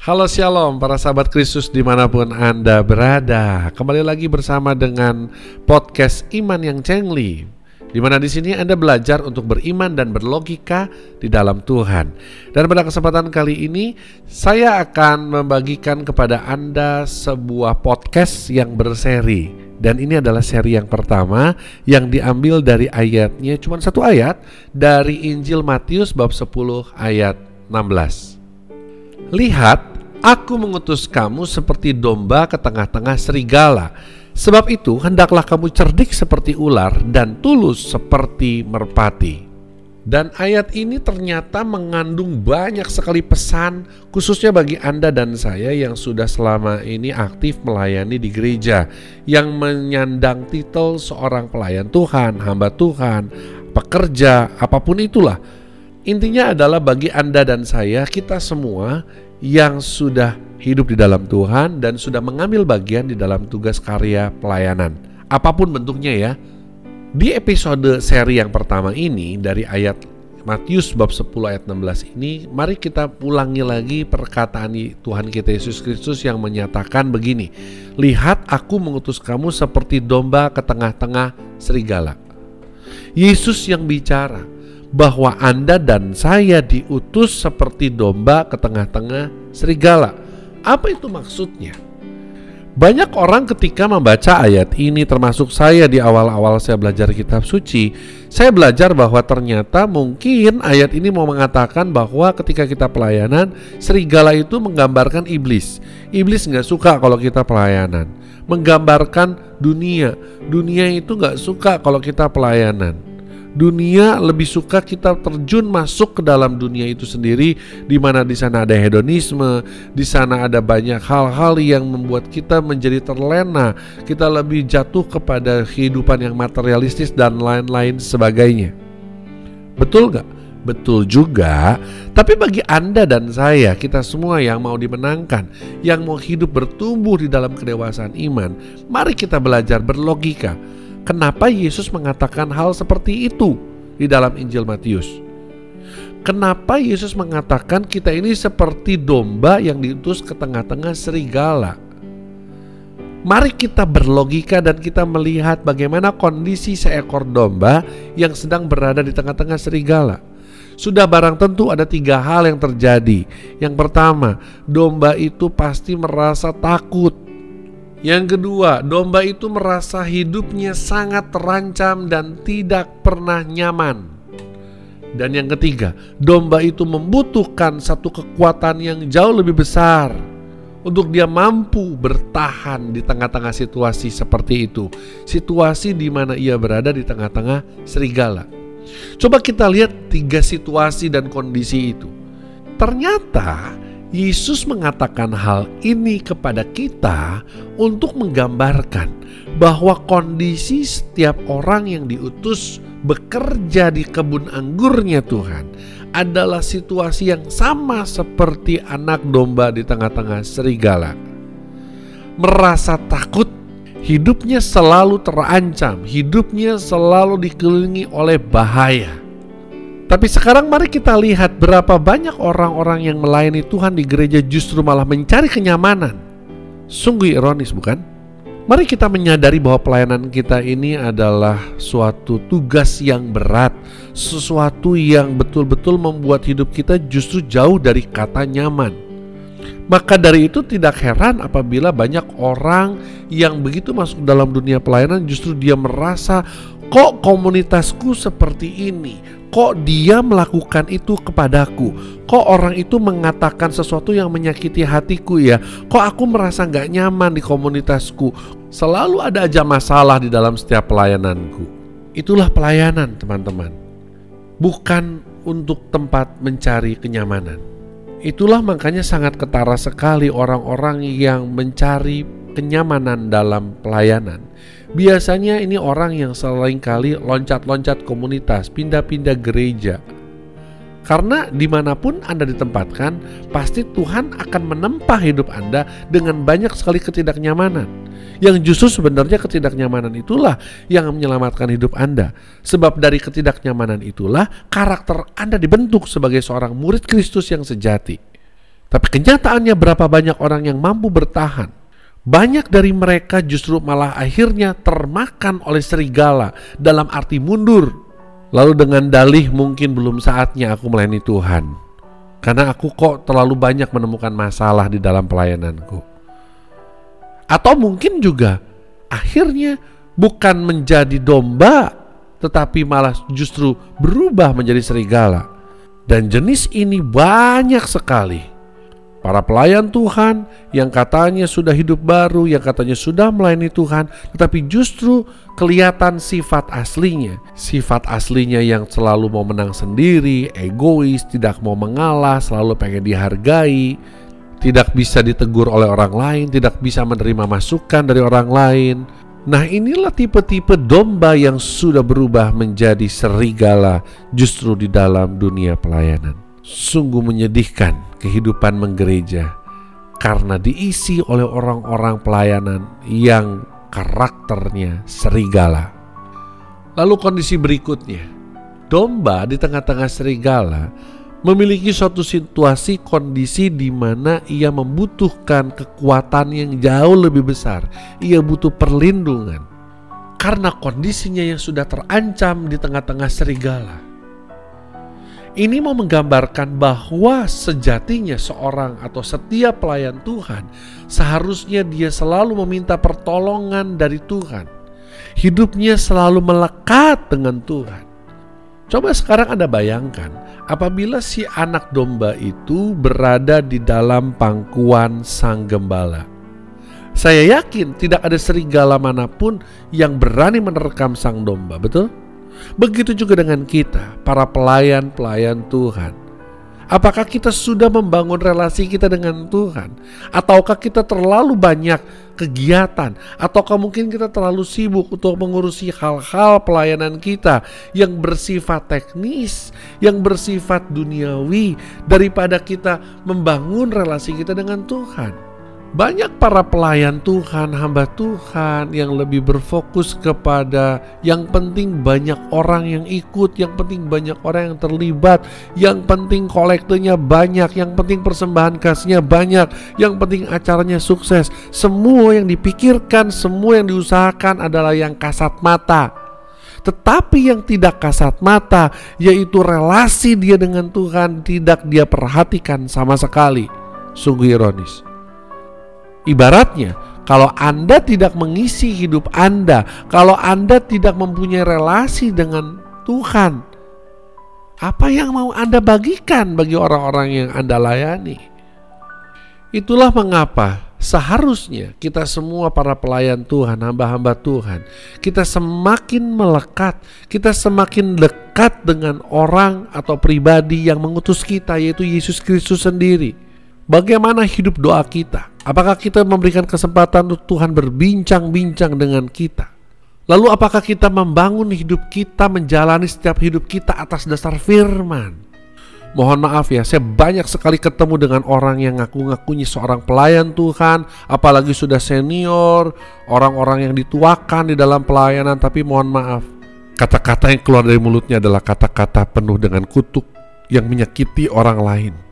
Halo Shalom para sahabat Kristus di mana pun Anda berada. Kembali lagi bersama dengan podcast Iman yang Cengli Di mana di sini Anda belajar untuk beriman dan berlogika di dalam Tuhan. Dan pada kesempatan kali ini Saya akan membagikan kepada Anda sebuah podcast yang berseri. Dan ini adalah seri yang pertama Yang diambil dari ayatnya Cuma satu ayat Dari Injil Matius bab 10 ayat 16 Lihat, Aku mengutus kamu seperti domba ke tengah-tengah serigala. Sebab itu, hendaklah kamu cerdik seperti ular dan tulus seperti merpati. Dan ayat ini ternyata mengandung banyak sekali pesan, khususnya bagi Anda dan saya yang sudah selama ini aktif melayani di gereja, yang menyandang titel seorang pelayan Tuhan, hamba Tuhan, pekerja, apa pun itulah. Intinya adalah bagi Anda dan saya, kita semua yang sudah hidup di dalam Tuhan dan sudah mengambil bagian di dalam tugas karya pelayanan. Apa pun bentuknya ya. Di episode seri yang pertama ini dari ayat Matius bab 10 ayat 16 ini mari kita ulangi lagi perkataan Tuhan kita Yesus Kristus yang menyatakan begini Lihat aku mengutus kamu seperti domba ke tengah-tengah serigala Yesus yang bicara bahwa Anda dan saya diutus seperti domba ke tengah-tengah serigala. Apa itu maksudnya? Banyak orang ketika membaca ayat ini termasuk saya di awal-awal saya belajar kitab suci Saya belajar bahwa ternyata mungkin ayat ini mau mengatakan bahwa ketika kita pelayanan Serigala itu menggambarkan iblis Iblis nggak suka kalau kita pelayanan Menggambarkan dunia Dunia itu nggak suka kalau kita pelayanan dunia lebih suka kita terjun masuk ke dalam dunia itu sendiri di mana di sana ada hedonisme, di sana ada banyak hal-hal yang membuat kita menjadi terlena, kita lebih jatuh kepada kehidupan yang materialistis dan lain-lain sebagainya. Betul gak? Betul juga, tapi bagi Anda dan saya, kita semua yang mau dimenangkan, yang mau hidup bertumbuh di dalam kedewasaan iman, mari kita belajar berlogika Kenapa Yesus mengatakan hal seperti itu di dalam Injil Matius? Kenapa Yesus mengatakan kita ini seperti domba yang diutus ke tengah-tengah serigala? Mari kita berlogika dan kita melihat bagaimana kondisi seekor domba yang sedang berada di tengah-tengah serigala. Sudah barang tentu ada tiga hal yang terjadi. Yang pertama, domba itu pasti merasa takut yang kedua, domba itu merasa hidupnya sangat terancam dan tidak pernah nyaman. Dan yang ketiga, domba itu membutuhkan satu kekuatan yang jauh lebih besar untuk dia mampu bertahan di tengah-tengah situasi seperti itu. Situasi di mana ia berada di tengah-tengah serigala. Coba kita lihat tiga situasi dan kondisi itu. Ternyata Yesus mengatakan hal ini kepada kita untuk menggambarkan bahwa kondisi setiap orang yang diutus bekerja di kebun anggurnya Tuhan adalah situasi yang sama seperti anak domba di tengah-tengah serigala. Merasa takut, hidupnya selalu terancam, hidupnya selalu dikelilingi oleh bahaya tapi sekarang mari kita lihat berapa banyak orang-orang yang melayani Tuhan di gereja justru malah mencari kenyamanan. Sungguh ironis bukan? Mari kita menyadari bahwa pelayanan kita ini adalah suatu tugas yang berat, sesuatu yang betul-betul membuat hidup kita justru jauh dari kata nyaman. Maka dari itu tidak heran apabila banyak orang yang begitu masuk dalam dunia pelayanan justru dia merasa kok komunitasku seperti ini, kok dia melakukan itu kepadaku? Kok orang itu mengatakan sesuatu yang menyakiti hatiku ya? Kok aku merasa nggak nyaman di komunitasku? Selalu ada aja masalah di dalam setiap pelayananku. Itulah pelayanan teman-teman. Bukan untuk tempat mencari kenyamanan. Itulah makanya sangat ketara sekali orang-orang yang mencari kenyamanan dalam pelayanan Biasanya ini orang yang sering kali loncat-loncat komunitas, pindah-pindah gereja. Karena di mana pun Anda ditempatkan, pasti Tuhan akan menempa hidup Anda dengan banyak sekali ketidaknyamanan. Yang justru sebenarnya ketidaknyamanan itulah yang menyelamatkan hidup Anda. Sebab dari ketidaknyamanan itulah karakter Anda dibentuk sebagai seorang murid Kristus yang sejati. Tapi kenyataannya berapa banyak orang yang mampu bertahan? Banyak dari mereka justru malah akhirnya termakan oleh serigala dalam arti mundur. Lalu dengan dalih mungkin belum saatnya aku melayani Tuhan. Karena aku kok terlalu banyak menemukan masalah di dalam pelayananku. Atau mungkin juga akhirnya bukan menjadi domba tetapi malah justru berubah menjadi serigala. Dan jenis ini banyak sekali Para pelayan Tuhan yang katanya sudah hidup baru, yang katanya sudah melayani Tuhan, tetapi justru kelihatan sifat aslinya. Sifat aslinya yang selalu mau menang sendiri, egois, tidak mau mengalah, selalu pengen dihargai, tidak bisa ditegur oleh orang lain, tidak bisa menerima masukan dari orang lain. Nah, inilah tipe-tipe domba yang sudah berubah menjadi serigala justru di dalam dunia pelayanan. Sungguh menyedihkan kehidupan menggereja karena diisi oleh orang-orang pelayanan yang karakternya serigala. Lalu kondisi berikutnya, domba di tengah-tengah serigala memiliki suatu situasi kondisi di mana ia membutuhkan kekuatan yang jauh lebih besar. Ia butuh perlindungan karena kondisinya yang sudah terancam di tengah-tengah serigala. Ini mau menggambarkan bahwa sejatinya seorang atau setiap pelayan Tuhan seharusnya dia selalu meminta pertolongan dari Tuhan. Hidupnya selalu melekat dengan Tuhan. Coba sekarang Anda bayangkan, apabila si anak domba itu berada di dalam pangkuan sang gembala. Saya yakin tidak ada serigala mana pun yang berani menerkam sang domba, betul? Begitu juga dengan kita, para pelayan-pelayan Tuhan. Apakah kita sudah membangun relasi kita dengan Tuhan? Ataukah kita terlalu banyak kegiatan? Ataukah mungkin kita terlalu sibuk untuk mengurusi hal-hal pelayanan kita yang bersifat teknis, yang bersifat duniawi, daripada kita membangun relasi kita dengan Tuhan? Banyak para pelayan Tuhan, hamba Tuhan yang lebih berfokus kepada yang penting banyak orang yang ikut, yang penting banyak orang yang terlibat, yang penting kolektornya banyak, yang penting persembahan kasihnya banyak, yang penting acaranya sukses. Semua yang dipikirkan, semua yang diusahakan adalah yang kasat mata. Tetapi yang tidak kasat mata, yaitu relasi dia dengan Tuhan, tidak dia perhatikan sama sekali. Sungguh ironis. Ibaratnya, kalau Anda tidak mengisi hidup Anda, kalau Anda tidak mempunyai relasi dengan Tuhan, apa yang mau Anda bagikan bagi orang-orang yang Anda layani? Itulah mengapa seharusnya kita semua para pelayan Tuhan, hamba-hamba Tuhan, kita semakin melekat, kita semakin dekat dengan orang atau pribadi yang mengutus kita yaitu Yesus Kristus sendiri. Bagaimana hidup doa kita? Apakah kita memberikan kesempatan untuk Tuhan berbincang-bincang dengan kita? Lalu apakah kita membangun hidup kita, menjalani setiap hidup kita atas dasar firman? Mohon maaf ya, saya banyak sekali ketemu dengan orang yang ngaku-ngakunya seorang pelayan Tuhan, apalagi sudah senior, orang-orang yang dituakan di dalam pelayanan, tapi mohon maaf, kata-kata yang keluar dari mulutnya adalah kata-kata penuh dengan kutuk yang menyakiti orang lain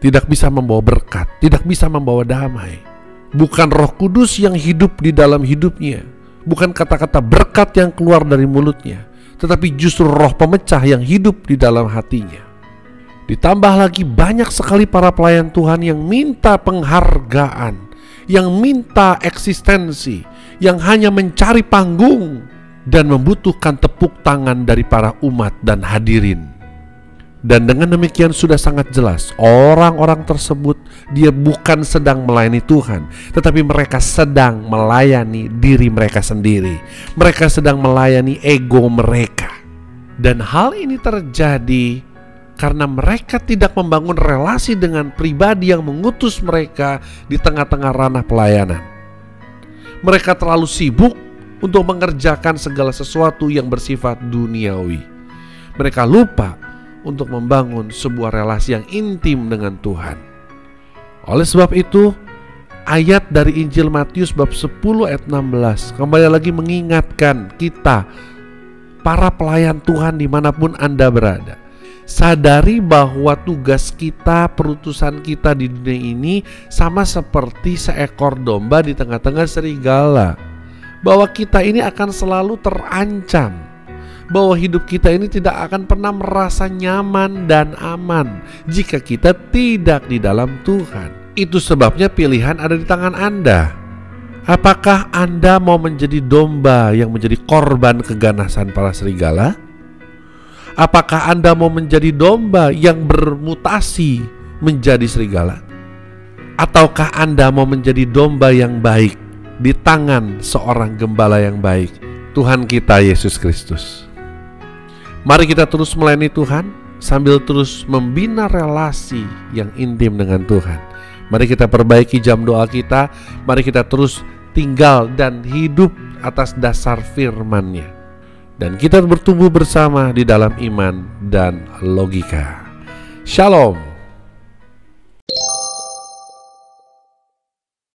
tidak bisa membawa berkat, tidak bisa membawa damai. Bukan Roh Kudus yang hidup di dalam hidupnya, bukan kata-kata berkat yang keluar dari mulutnya, tetapi justru roh pemecah yang hidup di dalam hatinya. Ditambah lagi banyak sekali para pelayan Tuhan yang minta penghargaan, yang minta eksistensi, yang hanya mencari panggung dan membutuhkan tepuk tangan dari para umat dan hadirin. Dan dengan demikian sudah sangat jelas orang-orang tersebut dia bukan sedang melayani Tuhan, tetapi mereka sedang melayani diri mereka sendiri. Mereka sedang melayani ego mereka. Dan hal ini terjadi karena mereka tidak membangun relasi dengan pribadi yang mengutus mereka di tengah-tengah ranah pelayanan. Mereka terlalu sibuk untuk mengerjakan segala sesuatu yang bersifat duniawi. Mereka lupa untuk membangun sebuah relasi yang intim dengan Tuhan. Oleh sebab itu, ayat dari Injil Matius bab 10 ayat 16 kembali lagi mengingatkan kita para pelayan Tuhan di mana pun Anda berada. sadari bahwa tugas kita, perutusan kita di dunia ini sama seperti seekor domba di tengah-tengah serigala. Bahwa kita ini akan selalu terancam. Bahwa hidup kita ini tidak akan pernah merasa nyaman dan aman jika kita tidak di dalam Tuhan. Itu sebabnya pilihan ada di tangan Anda. Apakah Anda mau menjadi domba yang menjadi korban keganasan para serigala? Apakah Anda mau menjadi domba yang bermutasi menjadi serigala? Ataukah Anda mau menjadi domba yang baik di tangan seorang gembala yang baik, Tuhan kita Yesus Kristus? Mari kita terus melayani Tuhan sambil terus membina relasi yang intim dengan Tuhan. Mari kita perbaiki jam doa kita, mari kita terus tinggal dan hidup atas dasar firman-Nya dan kita bertumbuh bersama di dalam iman dan logika. Shalom.